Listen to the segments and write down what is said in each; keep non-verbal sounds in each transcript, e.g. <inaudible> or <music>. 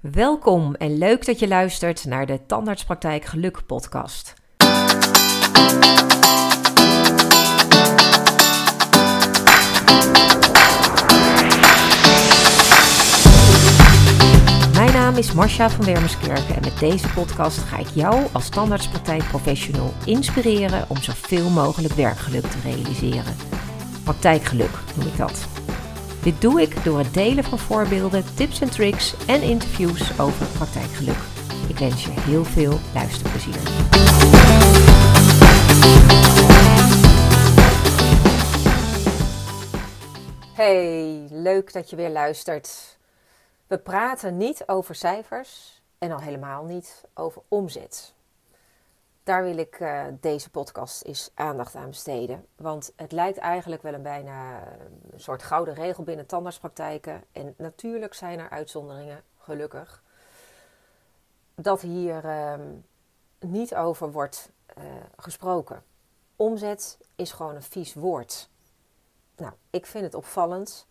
Welkom en leuk dat je luistert naar de Tandartspraktijk Geluk podcast. Mijn naam is Marcia van Wermerskerken en met deze podcast ga ik jou als tandartspraktijkprofessional inspireren om zoveel mogelijk werkgeluk te realiseren. Praktijkgeluk noem ik dat. Dit doe ik door het delen van voorbeelden, tips en tricks en interviews over praktijkgeluk. Ik wens je heel veel luisterplezier. Hey, leuk dat je weer luistert. We praten niet over cijfers en al helemaal niet over omzet. Daar wil ik uh, deze podcast eens aandacht aan besteden. Want het lijkt eigenlijk wel een bijna een soort gouden regel binnen tandartspraktijken. En natuurlijk zijn er uitzonderingen, gelukkig. Dat hier uh, niet over wordt uh, gesproken. Omzet is gewoon een vies woord. Nou, ik vind het opvallend.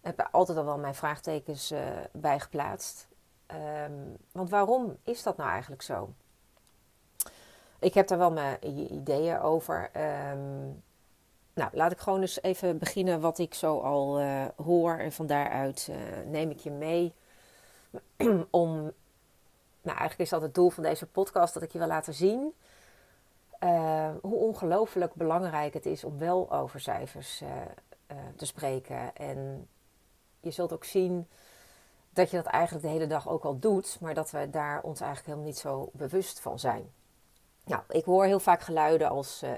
Ik heb er altijd al wel mijn vraagtekens bij geplaatst. Um, want waarom is dat nou eigenlijk zo? Ik heb daar wel mijn ideeën over. Um, nou, laat ik gewoon eens even beginnen wat ik zo al uh, hoor. En van daaruit uh, neem ik je mee <clears throat> om. Nou, eigenlijk is dat het doel van deze podcast dat ik je wil laten zien. Uh, hoe ongelooflijk belangrijk het is om wel over cijfers te spreken. En je zult ook zien dat je dat eigenlijk de hele dag ook al doet, maar dat we daar ons eigenlijk helemaal niet zo bewust van zijn. Nou, ik hoor heel vaak geluiden als uh,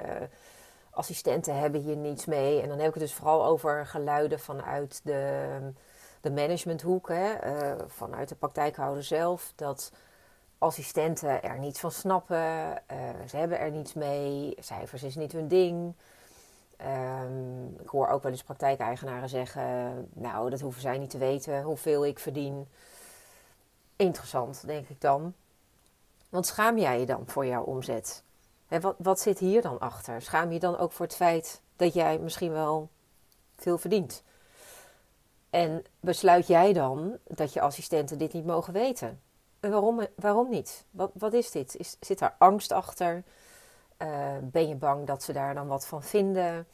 assistenten hebben hier niets mee. En dan heb ik het dus vooral over geluiden vanuit de, de managementhoek, hè, uh, vanuit de praktijkhouder zelf. Dat assistenten er niets van snappen, uh, ze hebben er niets mee, cijfers is niet hun ding. Um, ik hoor ook wel eens praktijkeigenaren zeggen: Nou, dat hoeven zij niet te weten hoeveel ik verdien. Interessant, denk ik dan. Want schaam jij je dan voor jouw omzet? He, wat, wat zit hier dan achter? Schaam je dan ook voor het feit dat jij misschien wel veel verdient? En besluit jij dan dat je assistenten dit niet mogen weten? En waarom, waarom niet? Wat, wat is dit? Is, zit daar angst achter? Uh, ben je bang dat ze daar dan wat van vinden?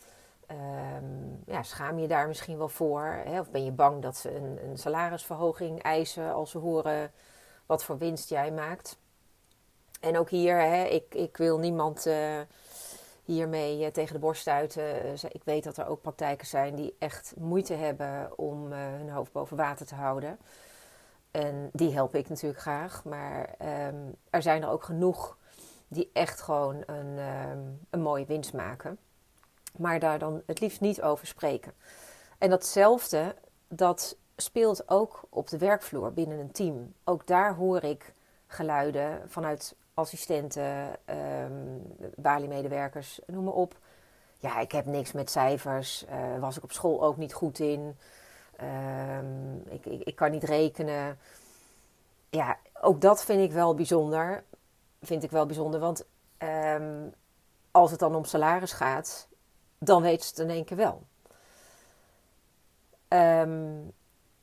Um, ja, schaam je daar misschien wel voor? Hè? Of ben je bang dat ze een, een salarisverhoging eisen als ze horen wat voor winst jij maakt? En ook hier, hè, ik, ik wil niemand uh, hiermee uh, tegen de borst stuiten. Uh, ik weet dat er ook praktijken zijn die echt moeite hebben om hun hoofd boven water te houden. En die help ik natuurlijk graag. Maar um, er zijn er ook genoeg die echt gewoon een, um, een mooie winst maken. Maar daar dan het liefst niet over spreken. En datzelfde, dat speelt ook op de werkvloer binnen een team. Ook daar hoor ik geluiden vanuit assistenten, um, baliemedewerkers, noem maar op. Ja, ik heb niks met cijfers. Uh, was ik op school ook niet goed in. Um, ik, ik, ik, kan niet rekenen. Ja, ook dat vind ik wel bijzonder. Vind ik wel bijzonder, want um, als het dan om salaris gaat, dan weet ze het in één keer wel.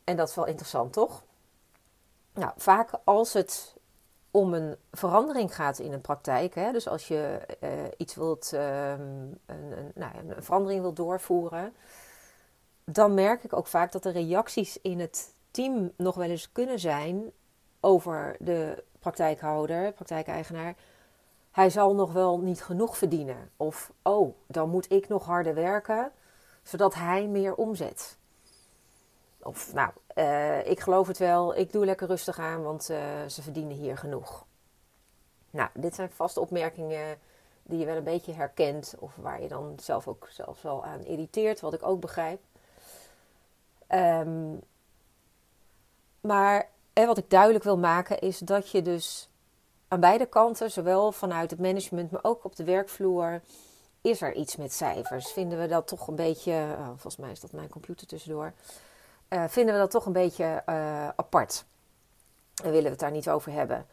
en dat is wel interessant, toch? Nou, vaak als het om een verandering gaat in een praktijk. Hè? Dus als je uh, iets wilt, uh, een, een, nou, een, verandering wilt doorvoeren, dan merk ik ook vaak dat de reacties in het team nog wel eens kunnen zijn over de praktijkhouder, praktijkeigenaar. Hij zal nog wel niet genoeg verdienen. Of, oh, dan moet ik nog harder werken, zodat hij meer omzet. Of, nou, uh, ik geloof het wel, ik doe lekker rustig aan, want uh, ze verdienen hier genoeg. Nou, dit zijn vaste opmerkingen die je wel een beetje herkent, of waar je dan zelf ook zelfs wel aan irriteert, wat ik ook begrijp. Um, maar wat ik duidelijk wil maken is dat je dus aan beide kanten, zowel vanuit het management, maar ook op de werkvloer, is er iets met cijfers. Vinden we dat toch een beetje, oh, volgens mij is dat mijn computer tussendoor uh, vinden we dat toch een beetje uh, apart. En willen we het daar niet over hebben.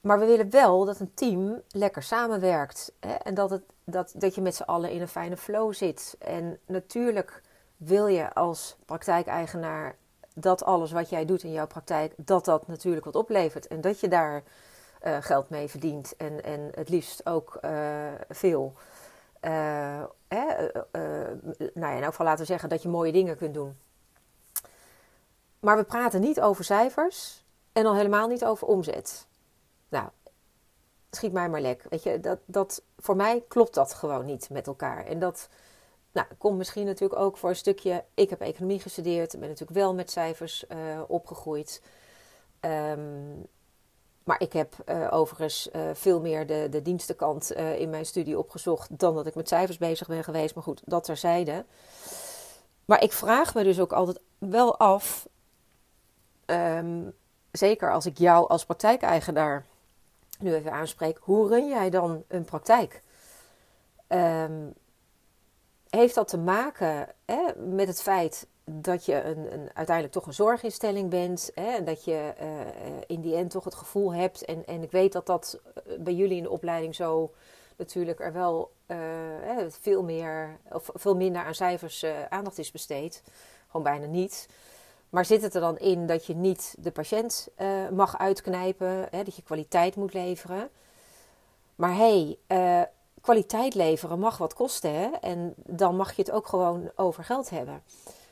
Maar we willen wel dat een team lekker samenwerkt. Hè? En dat, het, dat, dat je met z'n allen in een fijne flow zit. En natuurlijk wil je als praktijkeigenaar dat alles wat jij doet in jouw praktijk, dat dat natuurlijk wat oplevert. En dat je daar uh, geld mee verdient. En, en het liefst ook veel. Nou ja, in elk geval laten zeggen dat je mooie dingen kunt doen. Maar we praten niet over cijfers en al helemaal niet over omzet. Nou, schiet mij maar lek. Weet je, dat, dat, voor mij klopt dat gewoon niet met elkaar. En dat nou, komt misschien natuurlijk ook voor een stukje. Ik heb economie gestudeerd, ben natuurlijk wel met cijfers uh, opgegroeid. Um, maar ik heb uh, overigens uh, veel meer de, de dienstenkant in mijn studie opgezocht dan dat ik met cijfers bezig ben geweest. Maar goed, dat terzijde. Maar ik vraag me dus ook altijd wel af, um, zeker als ik jou als praktijkeigenaar nu even aanspreek, hoe run jij dan een praktijk? Um, heeft dat te maken hè, met het feit dat je een, een, uiteindelijk toch een zorginstelling bent. Hè, en dat je uh, in die end toch het gevoel hebt. En, en ik weet dat dat eh, bij jullie in de opleiding zo natuurlijk er wel uh, veel meer of veel minder aan cijfers aandacht is besteed. Gewoon bijna niet. Maar zit het er dan in dat je niet de patiënt mag uitknijpen, hè, dat je kwaliteit moet leveren? Maar hé, hey, kwaliteit leveren mag wat kosten. Hè? En dan mag je het ook gewoon over geld hebben.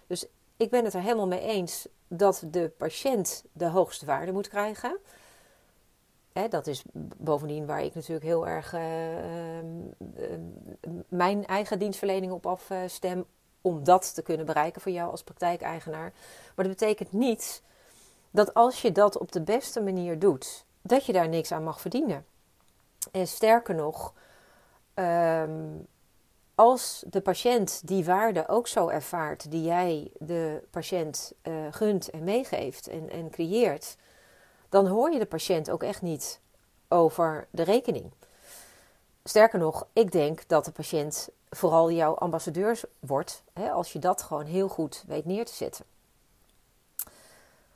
Dus ik ben het er helemaal mee eens dat de patiënt de hoogste waarde moet krijgen. Hè, dat is bovendien waar ik natuurlijk heel erg uh, uh, mijn eigen dienstverlening op afstem. Om dat te kunnen bereiken voor jou als praktijkeigenaar. Maar dat betekent niet dat als je dat op de beste manier doet, dat je daar niks aan mag verdienen. En sterker nog, um, als de patiënt die waarde ook zo ervaart die jij de patiënt uh, gunt en meegeeft en, en creëert, dan hoor je de patiënt ook echt niet over de rekening. Sterker nog, ik denk dat de patiënt vooral jouw ambassadeur wordt hè, als je dat gewoon heel goed weet neer te zetten.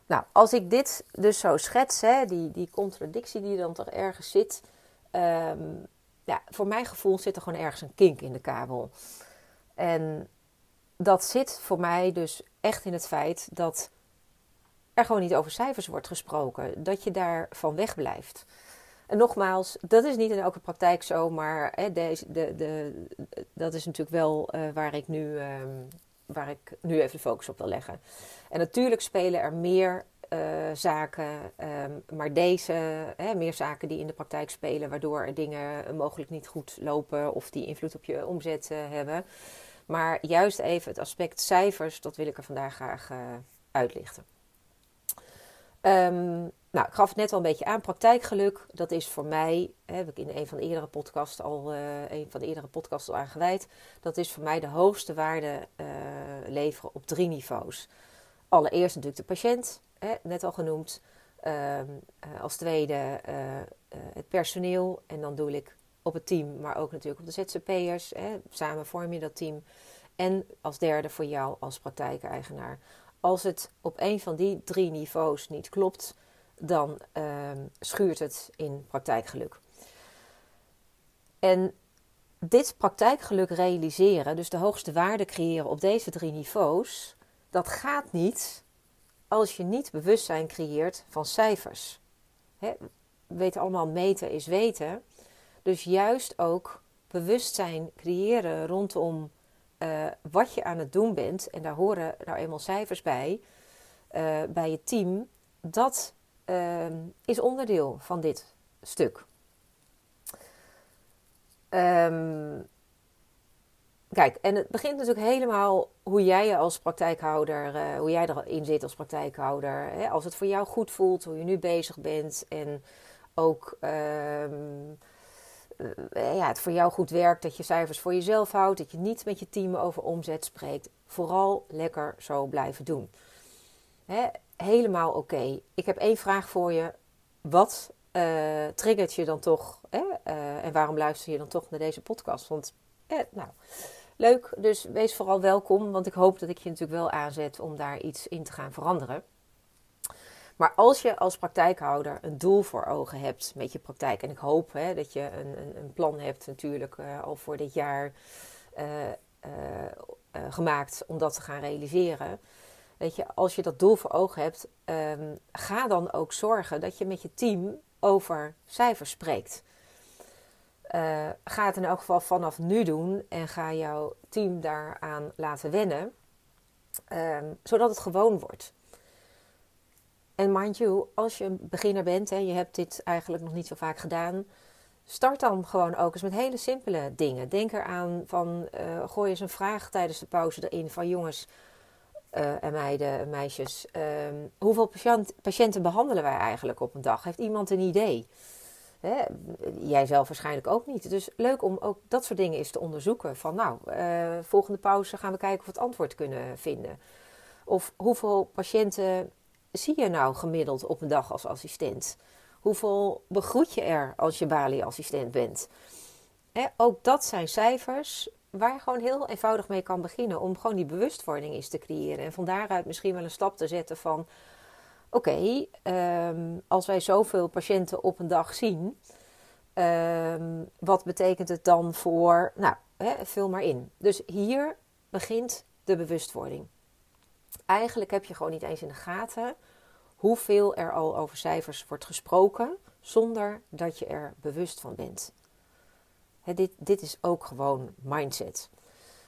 Nou, als ik dit dus zo schets, hè, die, die contradictie die dan toch ergens zit, um, ja, voor mijn gevoel zit er gewoon ergens een kink in de kabel. En dat zit voor mij dus echt in het feit dat er gewoon niet over cijfers wordt gesproken. Dat je daar van weg blijft. En nogmaals, dat is niet in elke praktijk zo, maar hè, deze, de, de, dat is natuurlijk wel uh, waar, ik nu, um, waar ik nu even de focus op wil leggen. En natuurlijk spelen er meer uh, zaken, um, maar deze, hè, meer zaken die in de praktijk spelen, waardoor dingen mogelijk niet goed lopen of die invloed op je omzet uh, hebben. Maar juist even het aspect cijfers, dat wil ik er vandaag graag uitlichten. Um, nou, ik gaf het net al een beetje aan. Praktijkgeluk, dat is voor mij, hè, heb ik in een van de eerdere podcasts al, een van de eerdere al aangeweid. Dat is voor mij de hoogste waarde leveren op drie niveaus. Allereerst natuurlijk de patiënt net al genoemd. Ehm, eh, als tweede het personeel. En dan doe ik op het team, maar ook natuurlijk op de ZZP'ers. Samen vorm je dat team. En als derde voor jou als praktijkeigenaar. Als het op een van die drie niveaus niet klopt, dan uh, schuurt het in praktijkgeluk. En dit praktijkgeluk realiseren, dus de hoogste waarde creëren op deze drie niveaus, dat gaat niet als je niet bewustzijn creëert van cijfers. He, we weten allemaal, meten is weten. Dus juist ook bewustzijn creëren rondom uh, wat je aan het doen bent. En daar horen nou eenmaal cijfers bij, uh, bij je team. Dat uh, is onderdeel van dit stuk. Um, kijk, en het begint natuurlijk helemaal hoe jij je als praktijkhouder, uh, hoe jij erin zit als praktijkhouder. Hè? Als het voor jou goed voelt, hoe je nu bezig bent en ook um, uh, ja, het voor jou goed werkt, dat je cijfers voor jezelf houdt, dat je niet met je team over omzet spreekt. Vooral lekker zo blijven doen. Hè? Helemaal oké. Ik heb één vraag voor je. Wat uh, triggert je dan toch? Hè? en waarom luister je dan toch naar deze podcast? Want, nou Leuk, dus wees vooral welkom, want ik hoop dat ik je natuurlijk wel aanzet om daar iets in te gaan veranderen. Maar als je als praktijkhouder een doel voor ogen hebt met je praktijk, en ik hoop hè, dat je een, een, een, plan hebt natuurlijk uh, al voor dit jaar gemaakt om dat te gaan realiseren. Weet je, als je dat doel voor ogen hebt, ehm, ga dan ook zorgen dat je met je team over cijfers spreekt. Uh, ga het in elk geval vanaf nu doen en ga jouw team daaraan laten wennen, ehm, zodat het gewoon wordt. En mind you, als je een beginner bent en je hebt dit eigenlijk nog niet zo vaak gedaan, start dan gewoon ook eens met hele simpele dingen. Denk eraan van, uh, gooi eens een vraag tijdens de pauze erin van jongens uh, en meiden en meisjes. Ehm, hoeveel patiënt, patiënten behandelen wij eigenlijk op een dag? Heeft iemand een idee? Hè? Jij zelf waarschijnlijk ook niet. Dus leuk om ook dat soort dingen eens te onderzoeken. Van nou, uh, volgende pauze gaan we kijken of we het antwoord kunnen vinden. Of hoeveel patiënten zie je nou gemiddeld op een dag als assistent? Hoeveel begroet je er als je balieassistent bent? Hè? Ook dat zijn cijfers waar je gewoon heel eenvoudig mee kan beginnen. Om gewoon die bewustwording eens te creëren. En van daaruit misschien wel een stap te zetten van... Oké, ehm, als wij zoveel patiënten op een dag zien... Um, wat betekent het dan voor... Nou, hè, vul maar in. Dus hier begint de bewustwording. Eigenlijk heb je gewoon niet eens in de gaten hoeveel er al over cijfers wordt gesproken, zonder dat je er bewust van bent. Dit, dit is ook gewoon mindset.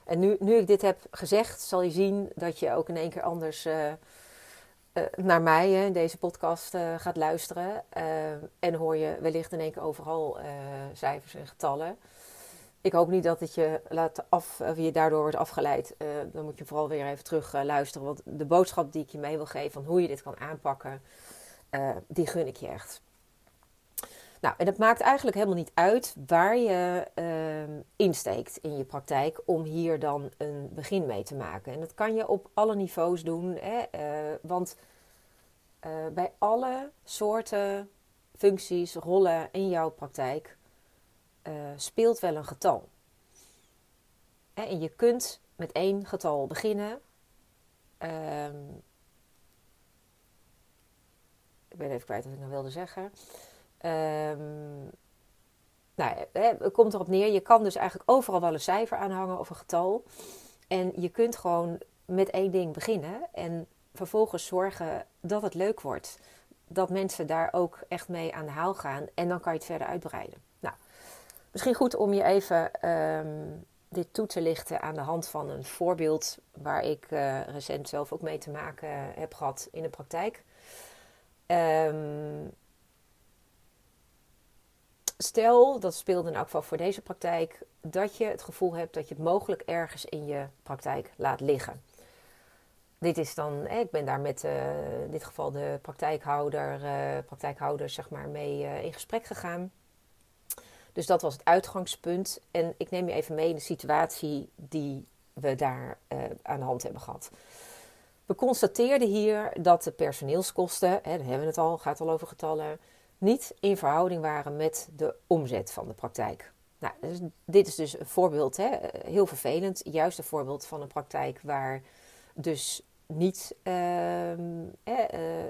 En nu, nu ik dit heb gezegd, zal je zien dat je ook in één keer anders uh, uh, naar mij in deze podcast uh, gaat luisteren. en hoor je wellicht in één keer overal cijfers en getallen ik hoop niet dat het je, laat af, of je daardoor wordt afgeleid. Dan moet je vooral weer even terug luisteren. Want de boodschap die ik je mee wil geven van hoe je dit kan aanpakken, die gun ik je echt. Nou, en het maakt eigenlijk helemaal niet uit waar je ehm, insteekt in je praktijk om hier dan een begin mee te maken. En dat kan je op alle niveaus doen, hè? want bij alle soorten functies, rollen in jouw praktijk uh, speelt wel een getal. En je kunt met één getal beginnen. Um, ik ben even kwijt wat ik nog wilde zeggen. Um, nou, het komt erop neer, je kan dus eigenlijk overal wel een cijfer aanhangen of een getal. En je kunt gewoon met één ding beginnen en vervolgens zorgen dat het leuk wordt. Dat mensen daar ook echt mee aan de haal gaan en dan kan je het verder uitbreiden. Misschien goed om je even um, dit toe te lichten aan de hand van een voorbeeld waar ik uh, recent zelf ook mee te maken heb gehad in de praktijk. Um, stel, dat speelde in elk geval voor deze praktijk, dat je het gevoel hebt dat je het mogelijk ergens in je praktijk laat liggen. Dit is dan, ik ben daar met uh, in dit geval de praktijkhouder, uh, praktijkhouder zeg maar, mee in gesprek gegaan. Dus dat was het uitgangspunt. En ik neem je even mee in de situatie die we daar aan de hand hebben gehad. We constateerden hier dat de personeelskosten, hè, daar hebben we het al, gaat al over getallen, niet in verhouding waren met de omzet van de praktijk. Nou, dus dit is dus een voorbeeld, hè, heel vervelend. Juist een voorbeeld van een praktijk waar dus niet uh,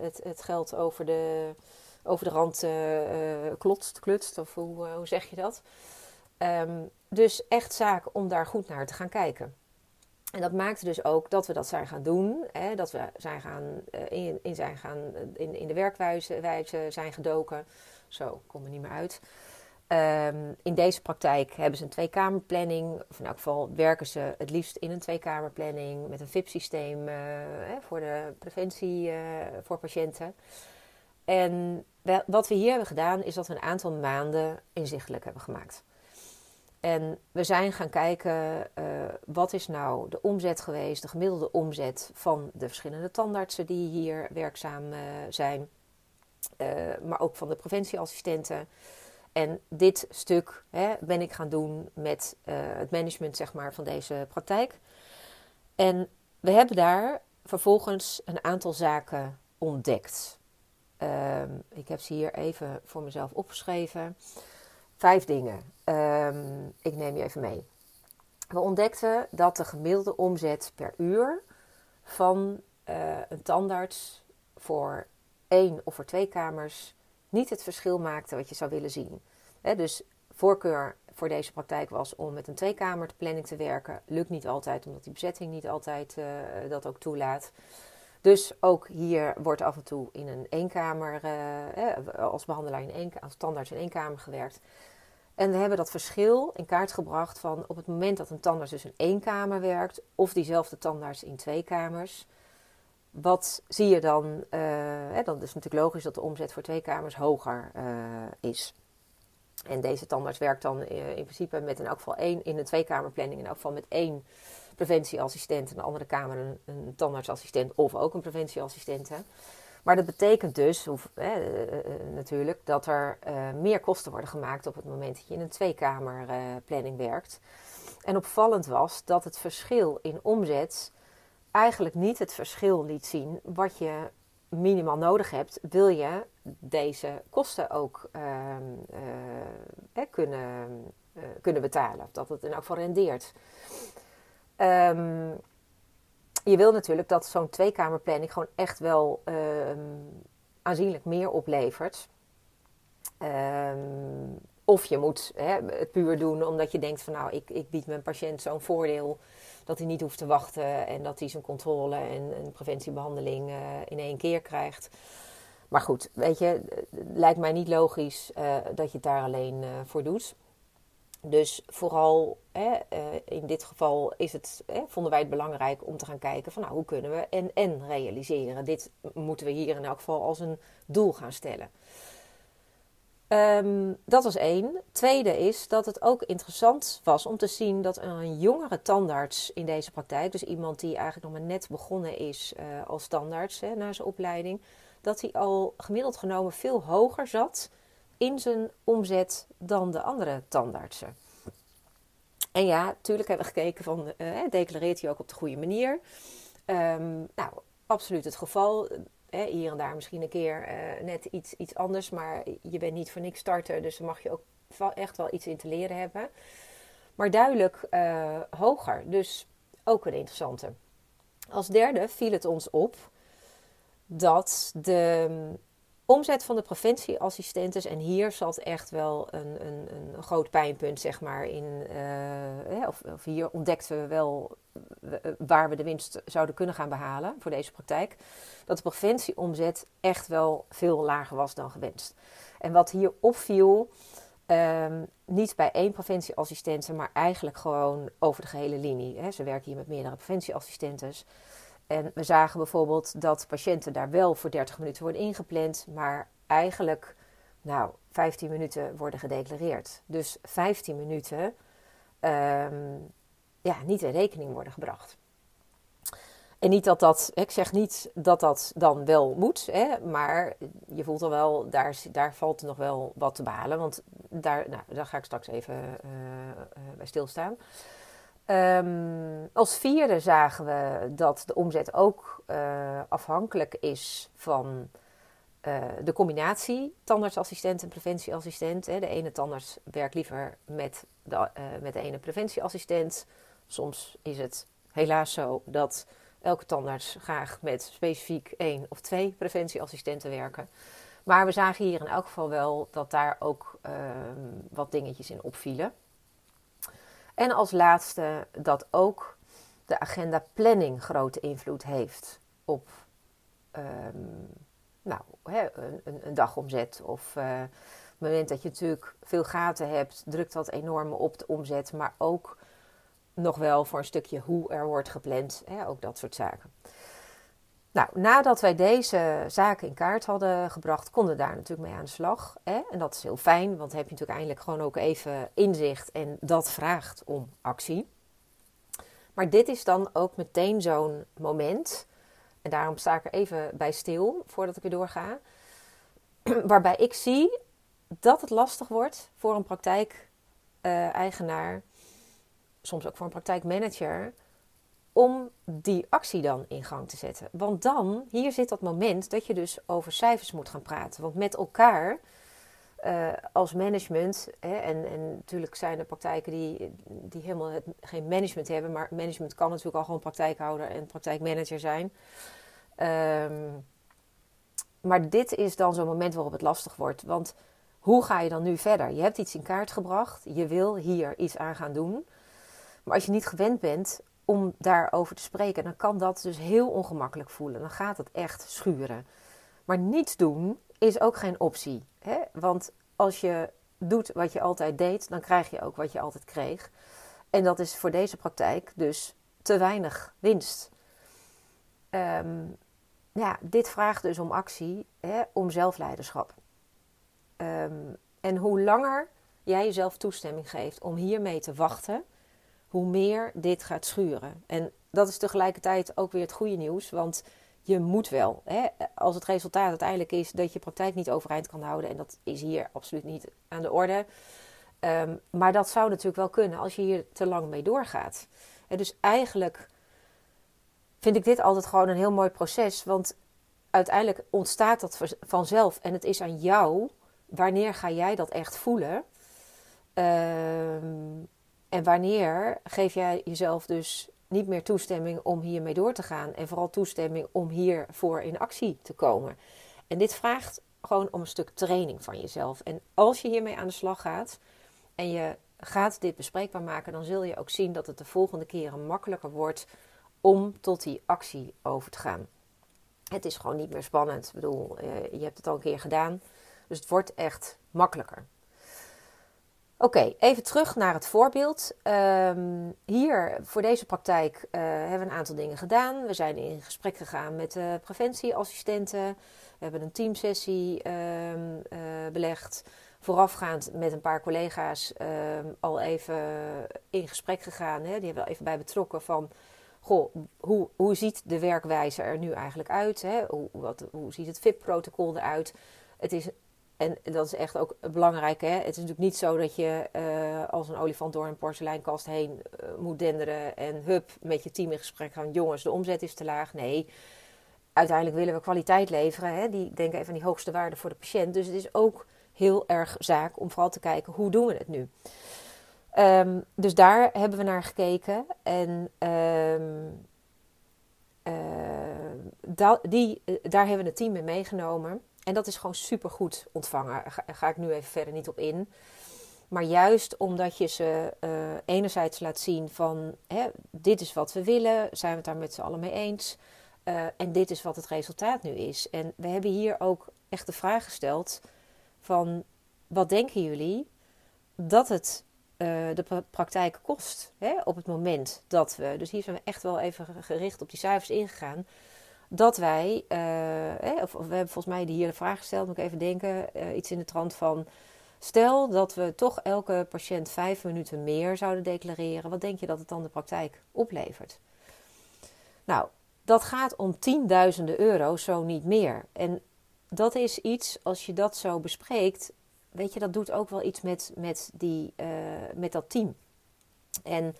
het, het geld over de over de rand uh, klotst, klutst, of hoe, uh, hoe zeg je dat? Um, dus echt zaak om daar goed naar te gaan kijken. En dat maakte dus ook dat we dat zijn gaan doen. Hè, dat we zijn gaan, in, in, zijn gaan, in, in de werkwijze zijn gedoken. Zo, kom er niet meer uit. Um, in deze praktijk hebben ze een tweekamerplanning. Of in elk geval werken ze het liefst in een tweekamerplanning met een VIP-systeem uh, voor de preventie uh, voor patiënten. En wat we hier hebben gedaan is dat we een aantal maanden inzichtelijk hebben gemaakt. En we zijn gaan kijken uh, wat is nou de omzet geweest, de gemiddelde omzet van de verschillende tandartsen die hier werkzaam uh, zijn, uh, maar ook van de preventieassistenten. En dit stuk hè, ben ik gaan doen met het management zeg maar, van deze praktijk. En we hebben daar vervolgens een aantal zaken ontdekt. Um, ik heb ze hier even voor mezelf opgeschreven. Vijf dingen. Um, ik neem je even mee. We ontdekten dat de gemiddelde omzet per uur van uh, een tandarts voor één of voor twee kamers niet het verschil maakte wat je zou willen zien. He, dus voorkeur voor deze praktijk was om met een tweekamerplanning te werken. Lukt niet altijd, omdat die bezetting niet altijd uh, dat ook toelaat. Dus ook hier wordt af en toe in een eenkamer, eh, als behandelaar in één, als tandarts in één kamer gewerkt. En we hebben dat verschil in kaart gebracht van op het moment dat een tandarts dus in één kamer werkt, of diezelfde tandarts in twee kamers. Wat zie je dan? Uh, hè, dan is natuurlijk logisch dat de omzet voor twee kamers hoger uh, is. En deze tandarts werkt dan uh, in principe met in elk geval één in een tweekamerplanning, in elk geval met één preventieassistent, en de andere kamer een, een tandartsassistent of ook een preventieassistent. Hè. Maar dat betekent dus of, eh, natuurlijk dat er uh, meer kosten worden gemaakt op het moment dat je in een tweekamerplanning uh, werkt. En opvallend was dat het verschil in omzet eigenlijk niet het verschil liet zien wat je minimaal nodig hebt, wil je deze kosten ook kunnen, kunnen betalen. Dat het in elk geval rendeert. Um, je wil natuurlijk dat zo'n tweekamerplanning gewoon echt wel ehm, aanzienlijk meer oplevert. Ehm, of je moet hè, het puur doen omdat je denkt van nou, ik, ik bied mijn patiënt zo'n voordeel dat hij niet hoeft te wachten en dat hij zijn controle en, en preventiebehandeling uh, in één keer krijgt. Maar goed, weet je, lijkt mij niet logisch uh, dat je het daar alleen uh, voor doet. Dus vooral hè, uh, in dit geval is het, hè, vonden wij het belangrijk om te gaan kijken van nou, hoe kunnen we en en realiseren. Dit moeten we hier in elk geval als een doel gaan stellen. Um, dat was één. Tweede is dat het ook interessant was om te zien dat een jongere tandarts in deze praktijk, dus iemand die eigenlijk nog maar net begonnen is uh, als tandarts hè, na zijn opleiding, dat hij al gemiddeld genomen veel hoger zat in zijn omzet dan de andere tandartsen. En ja, natuurlijk hebben we gekeken van, uh, declareert hij ook op de goede manier? Um, nou, absoluut het geval. Uh, hier en daar misschien een keer uh, net iets, iets anders, maar je bent niet voor niks starter, dus daar mag je ook echt wel iets in te leren hebben. Maar duidelijk hoger, dus ook een interessante. Als derde viel het ons op dat de omzet van de preventieassistentes, en hier zat echt wel een, een, een groot pijnpunt, zeg maar, in, uh, of, of, hier ontdekten we wel waar we de winst zouden kunnen gaan behalen voor deze praktijk, dat de preventieomzet echt wel veel lager was dan gewenst. En wat hier opviel, um, niet bij één preventieassistente, maar eigenlijk gewoon over de gehele linie. Hè. Ze werken hier met meerdere preventieassistentes. En we zagen bijvoorbeeld dat patiënten daar wel voor 30 minuten worden ingepland, maar eigenlijk nou, 15 minuten worden gedeclareerd. Dus 15 minuten um, ja, niet in rekening worden gebracht. En niet dat dat, ik zeg niet dat dat dan wel moet, hè, maar je voelt al wel, daar, daar valt nog wel wat te behalen. Want daar, nou, daar ga ik straks even uh, bij stilstaan. Um, als vierde zagen we dat de omzet ook uh, afhankelijk is van uh, de combinatie tandartsassistent en preventieassistent. Hè. De ene tandarts werkt liever met de, uh, met de ene preventieassistent. Soms is het helaas zo dat elke tandarts graag met specifiek één of twee preventieassistenten werken. Maar we zagen hier in elk geval wel dat daar ook wat dingetjes in opvielen. En als laatste dat ook de agenda planning grote invloed heeft op um, nou, hè, een, een, dagomzet. Of op het moment dat je natuurlijk veel gaten hebt, drukt dat enorm op de omzet. Maar ook nog wel voor een stukje hoe er wordt gepland. Hè, ook dat soort zaken. Nou, nadat wij deze zaken in kaart hadden gebracht, konden we daar natuurlijk mee aan de slag. Hè? En dat is heel fijn, want dan heb je natuurlijk eindelijk gewoon ook even inzicht en dat vraagt om actie. Maar dit is dan ook meteen zo'n moment, en daarom sta ik er even bij stil voordat ik er doorga, <clears throat> waarbij ik zie dat het lastig wordt voor een praktijk-eigenaar, soms ook voor een praktijkmanager, om die actie dan in gang te zetten. Want dan, hier zit dat moment dat je dus over cijfers moet gaan praten. Want met elkaar uh, als management, hè, en, en natuurlijk zijn er praktijken die, die helemaal geen management hebben, maar management kan natuurlijk al gewoon praktijkhouder en praktijkmanager zijn. Um, maar dit is dan zo'n moment waarop het lastig wordt. Want hoe ga je dan nu verder? Je hebt iets in kaart gebracht, je wil hier iets aan gaan doen. Maar als je niet gewend bent om daarover te spreken, dan kan dat dus heel ongemakkelijk voelen. Dan gaat het echt schuren. Maar niets doen is ook geen optie. Hè? Want als je doet wat je altijd deed, dan krijg je ook wat je altijd kreeg. En dat is voor deze praktijk dus te weinig winst. Ehm, ja, dit vraagt dus om actie, hè, om zelfleiderschap. Ehm, en hoe langer jij jezelf toestemming geeft om hiermee te wachten, hoe meer dit gaat schuren. En dat is tegelijkertijd ook weer het goede nieuws, want je moet wel. Hè, als het resultaat uiteindelijk is dat je praktijk niet overeind kan houden, en dat is hier absoluut niet aan de orde. Um, maar dat zou natuurlijk wel kunnen als je hier te lang mee doorgaat. Dus eigenlijk vind ik dit altijd gewoon een heel mooi proces, want uiteindelijk ontstaat dat vanzelf en het is aan jou wanneer ga jij dat echt voelen. Um, en wanneer geef jij jezelf dus niet meer toestemming om hiermee door te gaan. En vooral toestemming om hiervoor in actie te komen. En dit vraagt gewoon om een stuk training van jezelf. En als je hiermee aan de slag gaat en je gaat dit bespreekbaar maken, dan zul je ook zien dat het de volgende keren makkelijker wordt om tot die actie over te gaan. Het is gewoon niet meer spannend. Ik bedoel, eh, je hebt het al een keer gedaan. Dus het wordt echt makkelijker. Oké, even terug naar het voorbeeld. Ehm, hier voor deze praktijk uh, hebben we een aantal dingen gedaan. We zijn in gesprek gegaan met de preventieassistenten. We hebben een teamsessie um, uh, belegd. Voorafgaand met een paar collega's ehm, al even in gesprek gegaan. Hè. Die hebben we even bij betrokken van... Goh, hoe, hoe ziet de werkwijze er nu eigenlijk uit? Hè? Hoe, wat, hoe ziet het VIP-protocol eruit? Het is en dat is echt ook belangrijk. Hè? Het is natuurlijk niet zo dat je uh, als een olifant door een porseleinkast heen uh, moet denderen en hup met je team in gesprek gaan. Jongens, de omzet is te laag. Nee, uiteindelijk willen we kwaliteit leveren. Hè? Die denken even aan die hoogste waarde voor de patiënt. Dus het is ook heel erg zaak om vooral te kijken hoe doen we het nu. Um, dus daar hebben we naar gekeken. En uh, da die, daar hebben we het team mee meegenomen. En dat is gewoon supergoed ontvangen. Daar ga, ik nu even verder niet op in. Maar juist omdat je ze uh, enerzijds laat zien van hè, dit is wat we willen, zijn we het daar met z'n allen mee eens. Uh, en dit is wat het resultaat nu is. En we hebben hier ook echt de vraag gesteld van wat denken jullie dat het uh, de praktijk kost hè, op het moment dat we. Dus hier zijn we echt wel even gericht op die cijfers ingegaan dat wij, uh, of, we hebben volgens mij hier de vraag gesteld, moet ik even denken, uh, iets in de trant van, stel dat we toch elke patiënt vijf minuten meer zouden declareren, wat denk je dat het dan de praktijk oplevert? Nou, dat gaat om tienduizenden euro's, zo niet meer. En dat is iets, als je dat zo bespreekt, weet je, dat doet ook wel iets met, met, die, uh, met dat team. En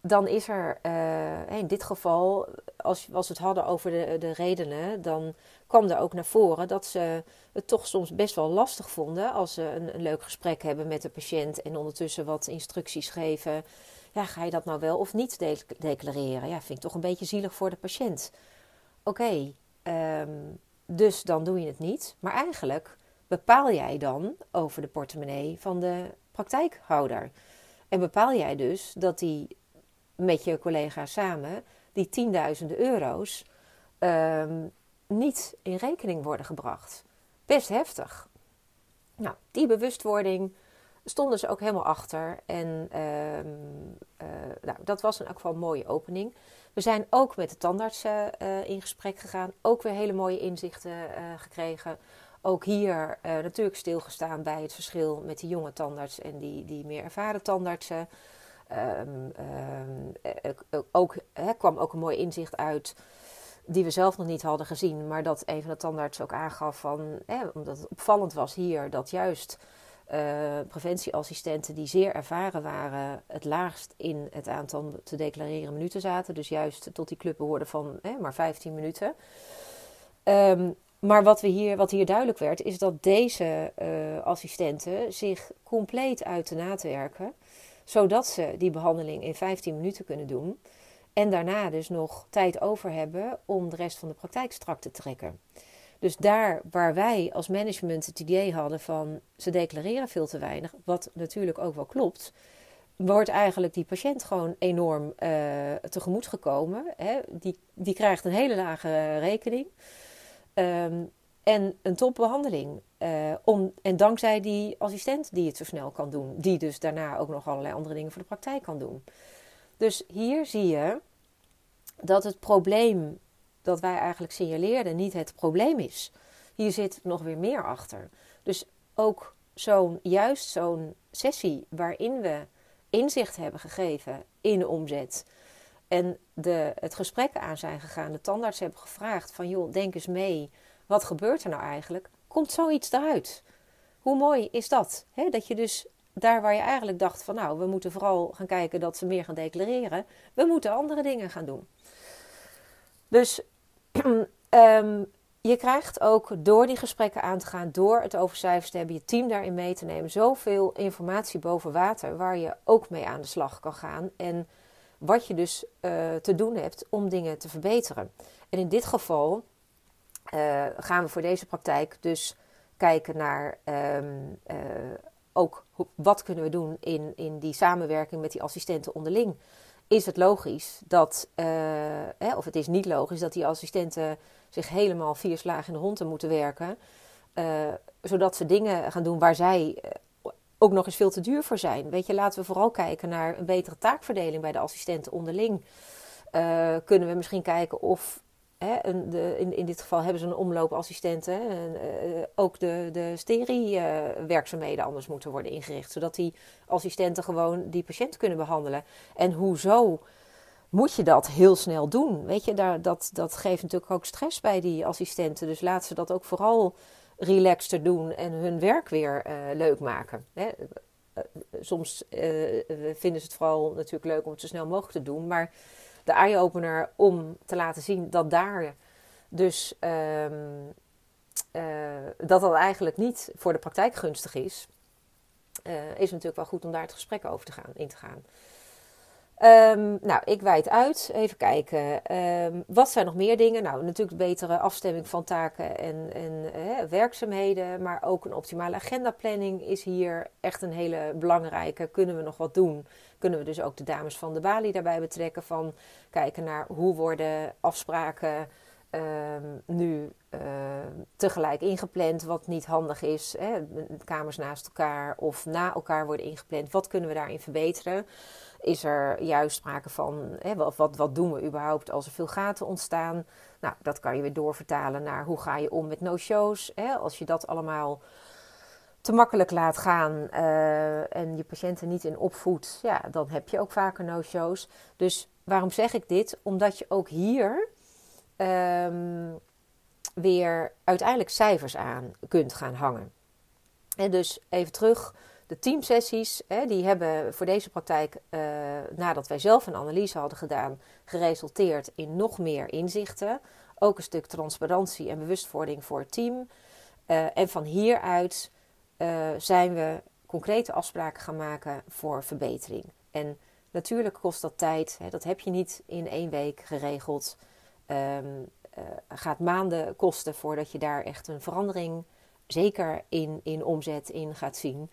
dan is er uh, in dit geval, als, we het hadden over de, de redenen, dan kwam er ook naar voren dat ze het toch soms best wel lastig vonden als ze een, een leuk gesprek hebben met de patiënt en ondertussen wat instructies geven. Ja, ga je dat nou wel of niet de declareren? Ja, vind ik toch een beetje zielig voor de patiënt. Oké, um, dus dan doe je het niet. Maar eigenlijk bepaal jij dan over de portemonnee van de praktijkhouder. En bepaal jij dus dat die met je collega samen die tienduizenden euro's um, niet in rekening worden gebracht. Best heftig. Nou, die bewustwording stonden ze ook helemaal achter. En um, uh, nou, dat was in elk geval een mooie opening. We zijn ook met de tandartsen uh, in gesprek gegaan. Ook weer hele mooie inzichten uh, gekregen. Ook hier natuurlijk stilgestaan bij het verschil met die jonge tandarts en die, die meer ervaren tandartsen. Um, um, ook, he, kwam ook een mooi inzicht uit die we zelf nog niet hadden gezien, maar dat een van de ook aangaf van, omdat het opvallend was hier, dat juist preventieassistenten die zeer ervaren waren, het laagst in het aantal te declareren minuten zaten. Dus juist tot die club behoorden van maar 15 minuten. Um, maar wat, we hier, wat hier duidelijk werd, is dat deze assistenten zich compleet uit de naad werken zodat ze die behandeling in 15 minuten kunnen doen. En daarna dus nog tijd over hebben om de rest van de praktijk strak te trekken. Dus daar waar wij als management het idee hadden van ze declareren veel te weinig, wat natuurlijk ook wel klopt, wordt eigenlijk die patiënt gewoon enorm uh, tegemoet gekomen. Hè? Die, die krijgt een hele lage rekening. Ehm, en een topbehandeling. Uh, om, en dankzij die assistent die het zo snel kan doen. Die dus daarna ook nog allerlei andere dingen voor de praktijk kan doen. Dus hier zie je dat het probleem dat wij eigenlijk signaleerden niet het probleem is. Hier zit nog weer meer achter. Dus ook zo'n, juist zo'n sessie waarin we inzicht hebben gegeven in de omzet. En de, het gesprek aan zijn gegaan, de tandarts hebben gevraagd van joh, denk eens mee, wat gebeurt er nou eigenlijk? Komt zoiets eruit? Hoe mooi is dat? dat je dus daar waar je eigenlijk dacht van nou, we moeten vooral gaan kijken dat ze meer gaan declareren, we moeten andere dingen gaan doen. Dus um, <clears throat> je krijgt ook door die gesprekken aan te gaan, door het over cijfers te hebben, je team daarin mee te nemen, zoveel informatie boven water waar je ook mee aan de slag kan gaan. En wat je dus uh, te doen hebt om dingen te verbeteren. En in dit geval uh, gaan we voor deze praktijk dus kijken naar um, uh, ook wat kunnen we doen in, in die samenwerking met die assistenten onderling. Is het logisch dat, hè, of het is niet logisch dat die assistenten zich helemaal vier slagen in de hond te moeten werken. Uh, zodat ze dingen gaan doen waar zij eh, ook nog eens veel te duur voor zijn. Weet je, laten we vooral kijken naar een betere taakverdeling bij de assistenten onderling. Uh, kunnen we misschien kijken of Hè, de, in, in dit geval hebben ze een omloopassistenten. Uh, ook de, de sterie-werkzaamheden anders moeten worden ingericht. Zodat die assistenten gewoon die patiënt kunnen behandelen. En hoezo moet je dat heel snel doen. Weet je, daar, dat, dat geeft natuurlijk ook stress bij die assistenten. Dus laat ze dat ook vooral relaxter doen en hun werk weer uh, leuk maken. Hè? Soms vinden ze het vooral natuurlijk leuk om het zo snel mogelijk te doen. Maar de eye-opener om te laten zien dat daar dus um, dat dat eigenlijk niet voor de praktijk gunstig is, is natuurlijk wel goed om daar het gesprek over te gaan, in te gaan. Um, nou, ik wijd uit. Even kijken. Um, wat zijn nog meer dingen? Nou, natuurlijk betere afstemming van taken en, en werkzaamheden. Maar ook een optimale agendaplanning is hier echt een hele belangrijke. Kunnen we nog wat doen? Kunnen we dus ook de dames van de Bali daarbij betrekken? Van kijken naar hoe worden afspraken um, nu uh, tegelijk ingepland, wat niet handig is. Hè? Kamers naast elkaar of na elkaar worden ingepland. Wat kunnen we daarin verbeteren? Is er juist sprake van, hè, wat, wat, doen we überhaupt als er veel gaten ontstaan? Nou, dat kan je weer doorvertalen naar hoe ga je om met no-shows. Als je dat allemaal te makkelijk laat gaan uh, en je patiënten niet in opvoedt, ja, dan heb je ook vaker no-shows. Dus waarom zeg ik dit? Omdat je ook hier um, weer uiteindelijk cijfers aan kunt gaan hangen. En dus even terug de teamsessies, hè, die hebben voor deze praktijk, uh, nadat wij zelf een analyse hadden gedaan, geresulteerd in nog meer inzichten. Ook een stuk transparantie en bewustwording voor het team. Uh, en van hieruit uh, zijn we concrete afspraken gaan maken voor verbetering. En natuurlijk kost dat tijd. Hè, dat heb je niet in één week geregeld. Um, gaat maanden kosten voordat je daar echt een verandering, zeker in, in omzet, in gaat zien.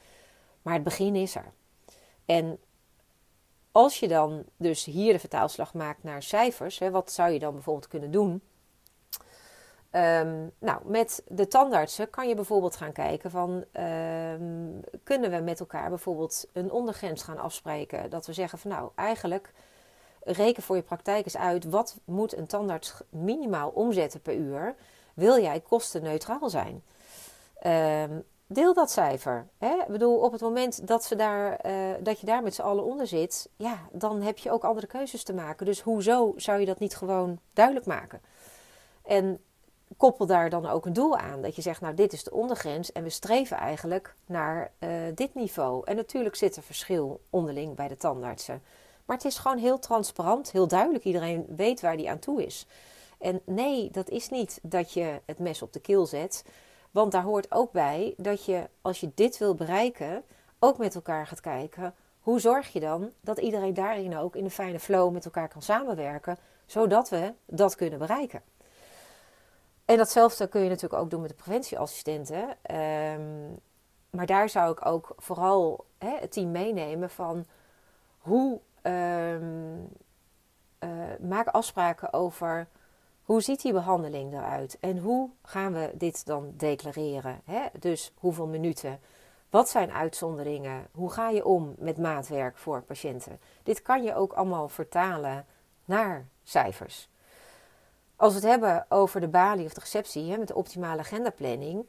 Maar het begin is er. En als je dan dus hier de vertaalslag maakt naar cijfers, hè, wat zou je dan bijvoorbeeld kunnen doen? Um, nou, met de tandartsen kan je bijvoorbeeld gaan kijken van um, kunnen we met elkaar bijvoorbeeld een ondergrens gaan afspreken. Dat we zeggen van nou, eigenlijk reken voor je praktijk eens uit wat moet een tandarts minimaal omzetten per uur. Wil jij kostenneutraal zijn? Um, deel dat cijfer. Hè? Ik bedoel, op het moment dat, ze daar, uh, dat je daar met z'n allen onder zit, ja, dan heb je ook andere keuzes te maken. Dus hoezo zou je dat niet gewoon duidelijk maken? En koppel daar dan ook een doel aan. Dat je zegt, nou, dit is de ondergrens en we streven eigenlijk naar uh, dit niveau. En natuurlijk zit er verschil onderling bij de tandartsen. Maar het is gewoon heel transparant, heel duidelijk. Iedereen weet waar die aan toe is. En nee, dat is niet dat je het mes op de keel zet. Want daar hoort ook bij dat je, als je dit wil bereiken, ook met elkaar gaat kijken. Hoe zorg je dan dat iedereen daarin ook in een fijne flow met elkaar kan samenwerken, zodat we dat kunnen bereiken? En datzelfde kun je natuurlijk ook doen met de preventieassistenten. Um, maar daar zou ik ook vooral het team meenemen van hoe ehm, uh, maak afspraken over hoe ziet die behandeling eruit en hoe gaan we dit dan declareren. Hè? Dus hoeveel minuten, wat zijn uitzonderingen, hoe ga je om met maatwerk voor patiënten. Dit kan je ook allemaal vertalen naar cijfers. Als we het hebben over de balie of de receptie hè, met de optimale agendaplanning.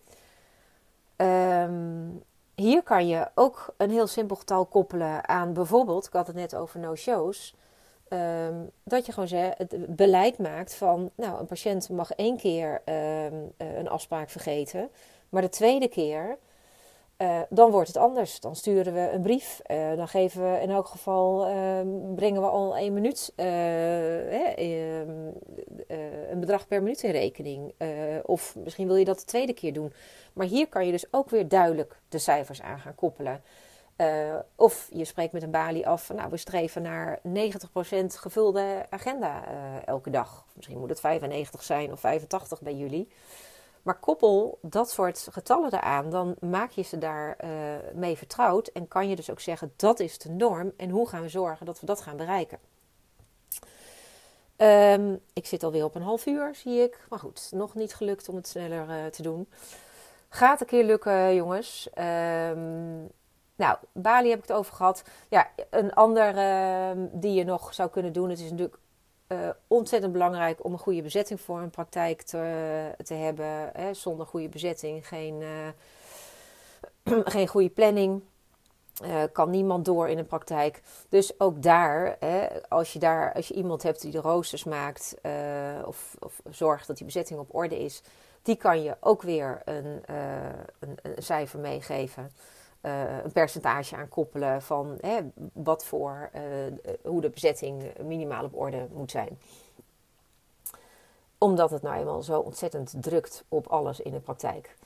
Um, hier kan je ook een heel simpel getal koppelen aan bijvoorbeeld, ik had het net over no-shows. Ehm, dat je gewoon zegt, het beleid maakt van, nou, een patiënt mag één keer ehm, eh, een afspraak vergeten, maar de tweede keer, uh, dan wordt het anders. Dan sturen we een brief, uh, dan geven we in elk geval, ehm, brengen we al één minuut, een bedrag per minuut in rekening. of misschien wil je dat de tweede keer doen. Maar hier kan je dus ook weer duidelijk de cijfers aan gaan koppelen. Of je spreekt met een balie af van nou, we streven naar 90% gevulde agenda elke dag. Misschien moet het 95 zijn of 85 bij jullie. Maar koppel dat soort getallen eraan, dan maak je ze daar uh, mee vertrouwd. En kan je dus ook zeggen dat is de norm en hoe gaan we zorgen dat we dat gaan bereiken. Um, ik zit alweer op een half uur, zie ik. Maar goed, nog niet gelukt om het sneller te doen. Gaat een keer lukken, jongens. Um, nou, Bali heb ik het over gehad. Ja, een ander uh, die je nog zou kunnen doen. Het is natuurlijk uh, ontzettend belangrijk om een goede bezetting voor een praktijk te, te hebben. Hè. Zonder goede bezetting geen, uh, <clears throat> geen goede planning. Uh, kan niemand door in een praktijk. Dus ook daar, hè, als, je daar als je iemand hebt die de roosters maakt of, of zorgt dat die bezetting op orde is, die kan je ook weer een, een, een cijfer meegeven. Uh, een percentage aan koppelen van hè, wat voor, uh, hoe de bezetting minimaal op orde moet zijn. Omdat het nou eenmaal zo ontzettend drukt op alles in de praktijk.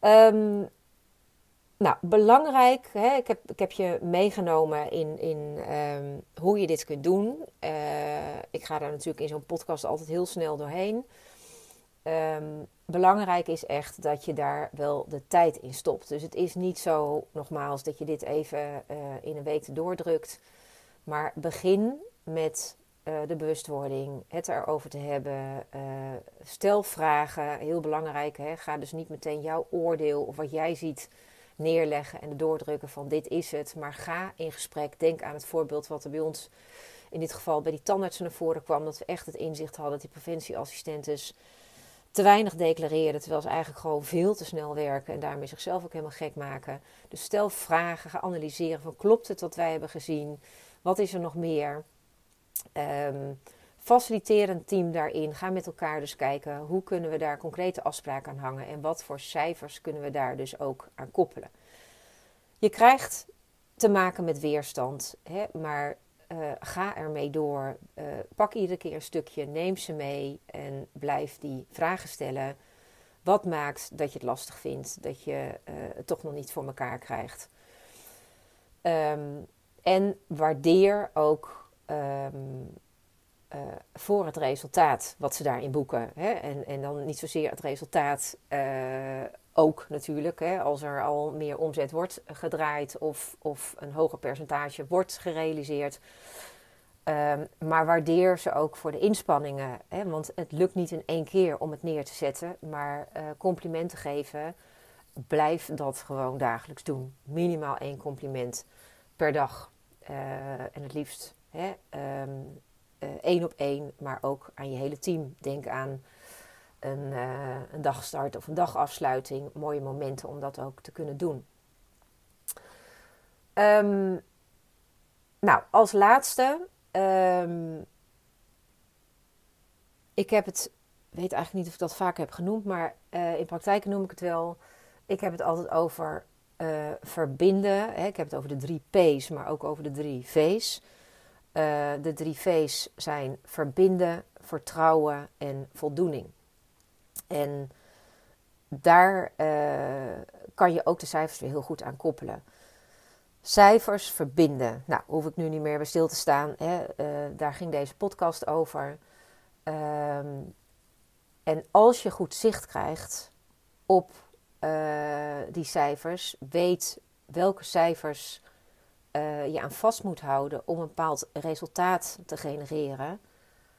Um, nou, belangrijk, hè, ik, heb, ik heb je meegenomen in, in um, hoe je dit kunt doen. Uh, ik ga daar natuurlijk in zo'n podcast altijd heel snel doorheen. Um, belangrijk is echt dat je daar wel de tijd in stopt. Dus het is niet zo, nogmaals, dat je dit even uh, in een week doordrukt. Maar begin met uh, de bewustwording, het erover te hebben. Uh, stel vragen, heel belangrijk. Hè? Ga dus niet meteen jouw oordeel of wat jij ziet neerleggen en doordrukken van dit is het. Maar ga in gesprek. Denk aan het voorbeeld wat er bij ons in dit geval bij die tandartsen naar voren kwam. Dat we echt het inzicht hadden dat die preventieassistentes te weinig declareren, terwijl ze eigenlijk gewoon veel te snel werken en daarmee zichzelf ook helemaal gek maken. Dus stel vragen, ga analyseren van klopt het wat wij hebben gezien? Wat is er nog meer? Um, faciliteer een team daarin. Ga met elkaar dus kijken hoe kunnen we daar concrete afspraken aan hangen en wat voor cijfers kunnen we daar dus ook aan koppelen. Je krijgt te maken met weerstand, hè, maar uh, ga ermee door. Uh, pak iedere keer een stukje, neem ze mee en blijf die vragen stellen. Wat maakt dat je het lastig vindt, dat je uh, het toch nog niet voor elkaar krijgt? Um, en waardeer ook um, voor het resultaat wat ze daarin boeken. Hè? En, en dan niet zozeer het resultaat ook natuurlijk, hè, als er al meer omzet wordt gedraaid of, of een hoger percentage wordt gerealiseerd. Um, maar waardeer ze ook voor de inspanningen. Hè, want het lukt niet in één keer om het neer te zetten. Maar uh, complimenten geven, blijf dat gewoon dagelijks doen. Minimaal één compliment per dag. En het liefst hè, um, uh, één op één, maar ook aan je hele team. Denk aan een, uh, een dagstart of een dagafsluiting. Mooie momenten om dat ook te kunnen doen. Um, nou, als laatste. Um, ik heb het, weet eigenlijk niet of ik dat vaak heb genoemd, maar uh, in praktijk noem ik het wel. Ik heb het altijd over verbinden. Hè. Ik heb het over de drie P's, maar ook over de drie V's. De drie V's zijn verbinden, vertrouwen en voldoening. En daar uh, kan je ook de cijfers weer heel goed aan koppelen. Cijfers verbinden. Nou, hoef ik nu niet meer bij stil te staan. Hè? Uh, daar ging deze podcast over. Um, en als je goed zicht krijgt op die cijfers, weet welke cijfers uh, je aan vast moet houden om een bepaald resultaat te genereren,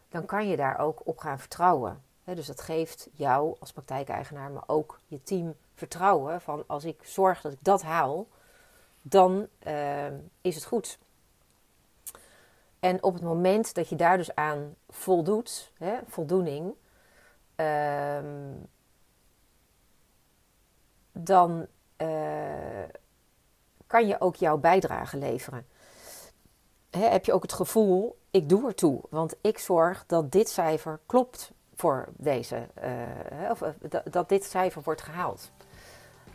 dan kan je daar ook op gaan vertrouwen. dus dat geeft jou als praktijkeigenaar, maar ook je team vertrouwen van als ik zorg dat ik dat haal, dan uh, is het goed. En op het moment dat je daar dus aan voldoet, voldoening, uh, dan uh, kan je ook jouw bijdrage leveren. Heb je ook het gevoel, ik doe ertoe, want ik zorg dat dit cijfer klopt voor deze, uh, of dat dit cijfer wordt gehaald.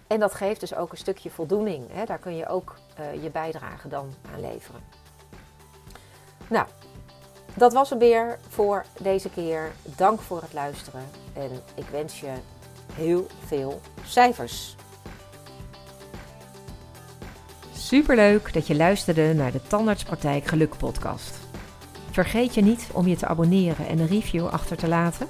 En dat geeft dus ook een stukje voldoening. Daar kun je ook uh, je bijdrage dan aan leveren. Nou, dat was hem weer voor deze keer. Dank voor het luisteren en ik wens je heel veel cijfers. Superleuk dat je luisterde naar de Tandartspraktijk Geluk podcast. Vergeet je niet om je te abonneren en een review achter te laten.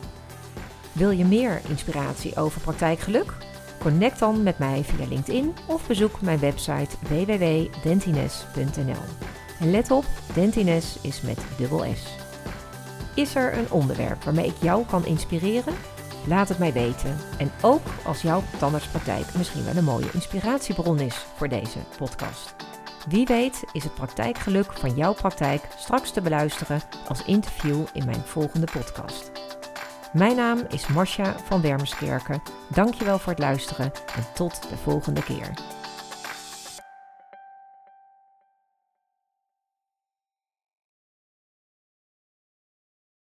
Wil je meer inspiratie over praktijkgeluk? Connect dan met mij via LinkedIn of bezoek mijn website www.dentines.nl. En let op, Dentines is met dubbel S. Is er een onderwerp waarmee ik jou kan inspireren? Laat het mij weten. En ook als jouw tandartspraktijk misschien wel een mooie inspiratiebron is voor deze podcast. Wie weet is het praktijkgeluk van jouw praktijk straks te beluisteren als interview in mijn volgende podcast. Mijn naam is Marcia van Wermerskerken. Dankjewel voor het luisteren en tot de volgende keer.